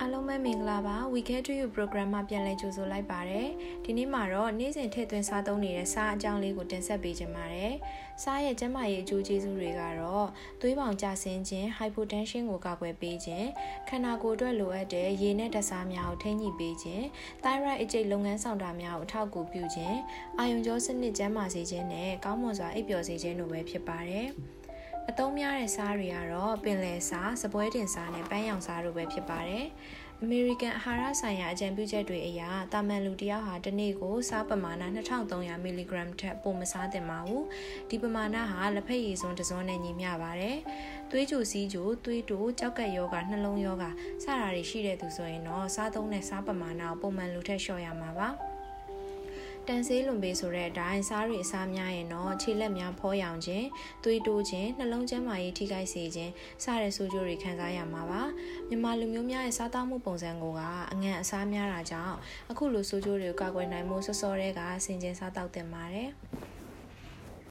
အားလုံးပဲမင်္ဂလာပါ We Care to You program မှာပြန်လည်ကြိုဆိုလိုက်ပါတယ်ဒီနေ့မှာတော့နေ့စဉ်ထည့်သွင်းစားသုံးနေတဲ့စားအကြောင်းလေးကိုတင်ဆက်ပေးချင်ပါတယ်စားရဲ့ကျန်းမာရေးအကျိုးကျေးဇူးတွေကတော့သွေးပေါင်ကျဆင်းခြင်း hypotension ကိုကာကွယ်ပေးခြင်းခန္ဓာကိုယ်အတွက်လိုအပ်တဲ့ရေနဲ့ဓာတ်စားများကိုထိန်းညှိပေးခြင်း thyroid အကျိတ်လုပ်ငန်းဆောင်တာများကိုအထောက်အကူပြုခြင်းအာယုံကြောစနစ်ကျန်းမာစေခြင်းနဲ့ကောင်းမွန်စွာအိပ်ပျော်စေခြင်းတို့ပဲဖြစ်ပါတယ် အသုံးများတဲ့စားတွေကတော့ပင်လယ်စား၊စပွဲတင်စားနဲ့ပန်းရောင်စားတို့ပဲဖြစ်ပါတယ်။ American အာဟာရဆိုင်ရာအကြံပြုချက်တွေအရတာမန်လူတယောက်ဟာတစ်နေ့ကိုစားပမာဏ2300 mg ထက်ပိုမစားသင့်ပါဘူး။ဒီပမာဏဟာလက်ဖက်ရည်စွန်းတစ်စွန်းနဲ့ညီမျှပါတယ်။သွေးကြိုစီးကြိုသွေးတိုးကြောက်ကက်ယောဂနှလုံးယောဂစတာတွေရှိတဲ့သူဆိုရင်တော့စားသုံးတဲ့စားပမာဏကိုပုံမှန်လူထက်လျှော့ရမှာပါ။ တန်ဆေးလွန်ပေးဆိုတဲ့အတိုင်းစားတွေအစားများရင်တော့ခြေလက်များဖောရောင်ခြင်းသွေးတိုးခြင်းနှလုံးကျန်းမာရေးထိခိုက်စေခြင်းစတဲ့ဆိုးကျိုးတွေခံစားရမှာပါမြန်မာလူမျိုးများရဲ့စားသောက်မှုပုံစံကိုကအငံအစားများတာကြောင့်အခုလိုဆိုးကျိုးတွေကိုကာကွယ်နိုင်မှုစောစောတွေကဆင်ခြင်စားသောက်တင်ပါတယ်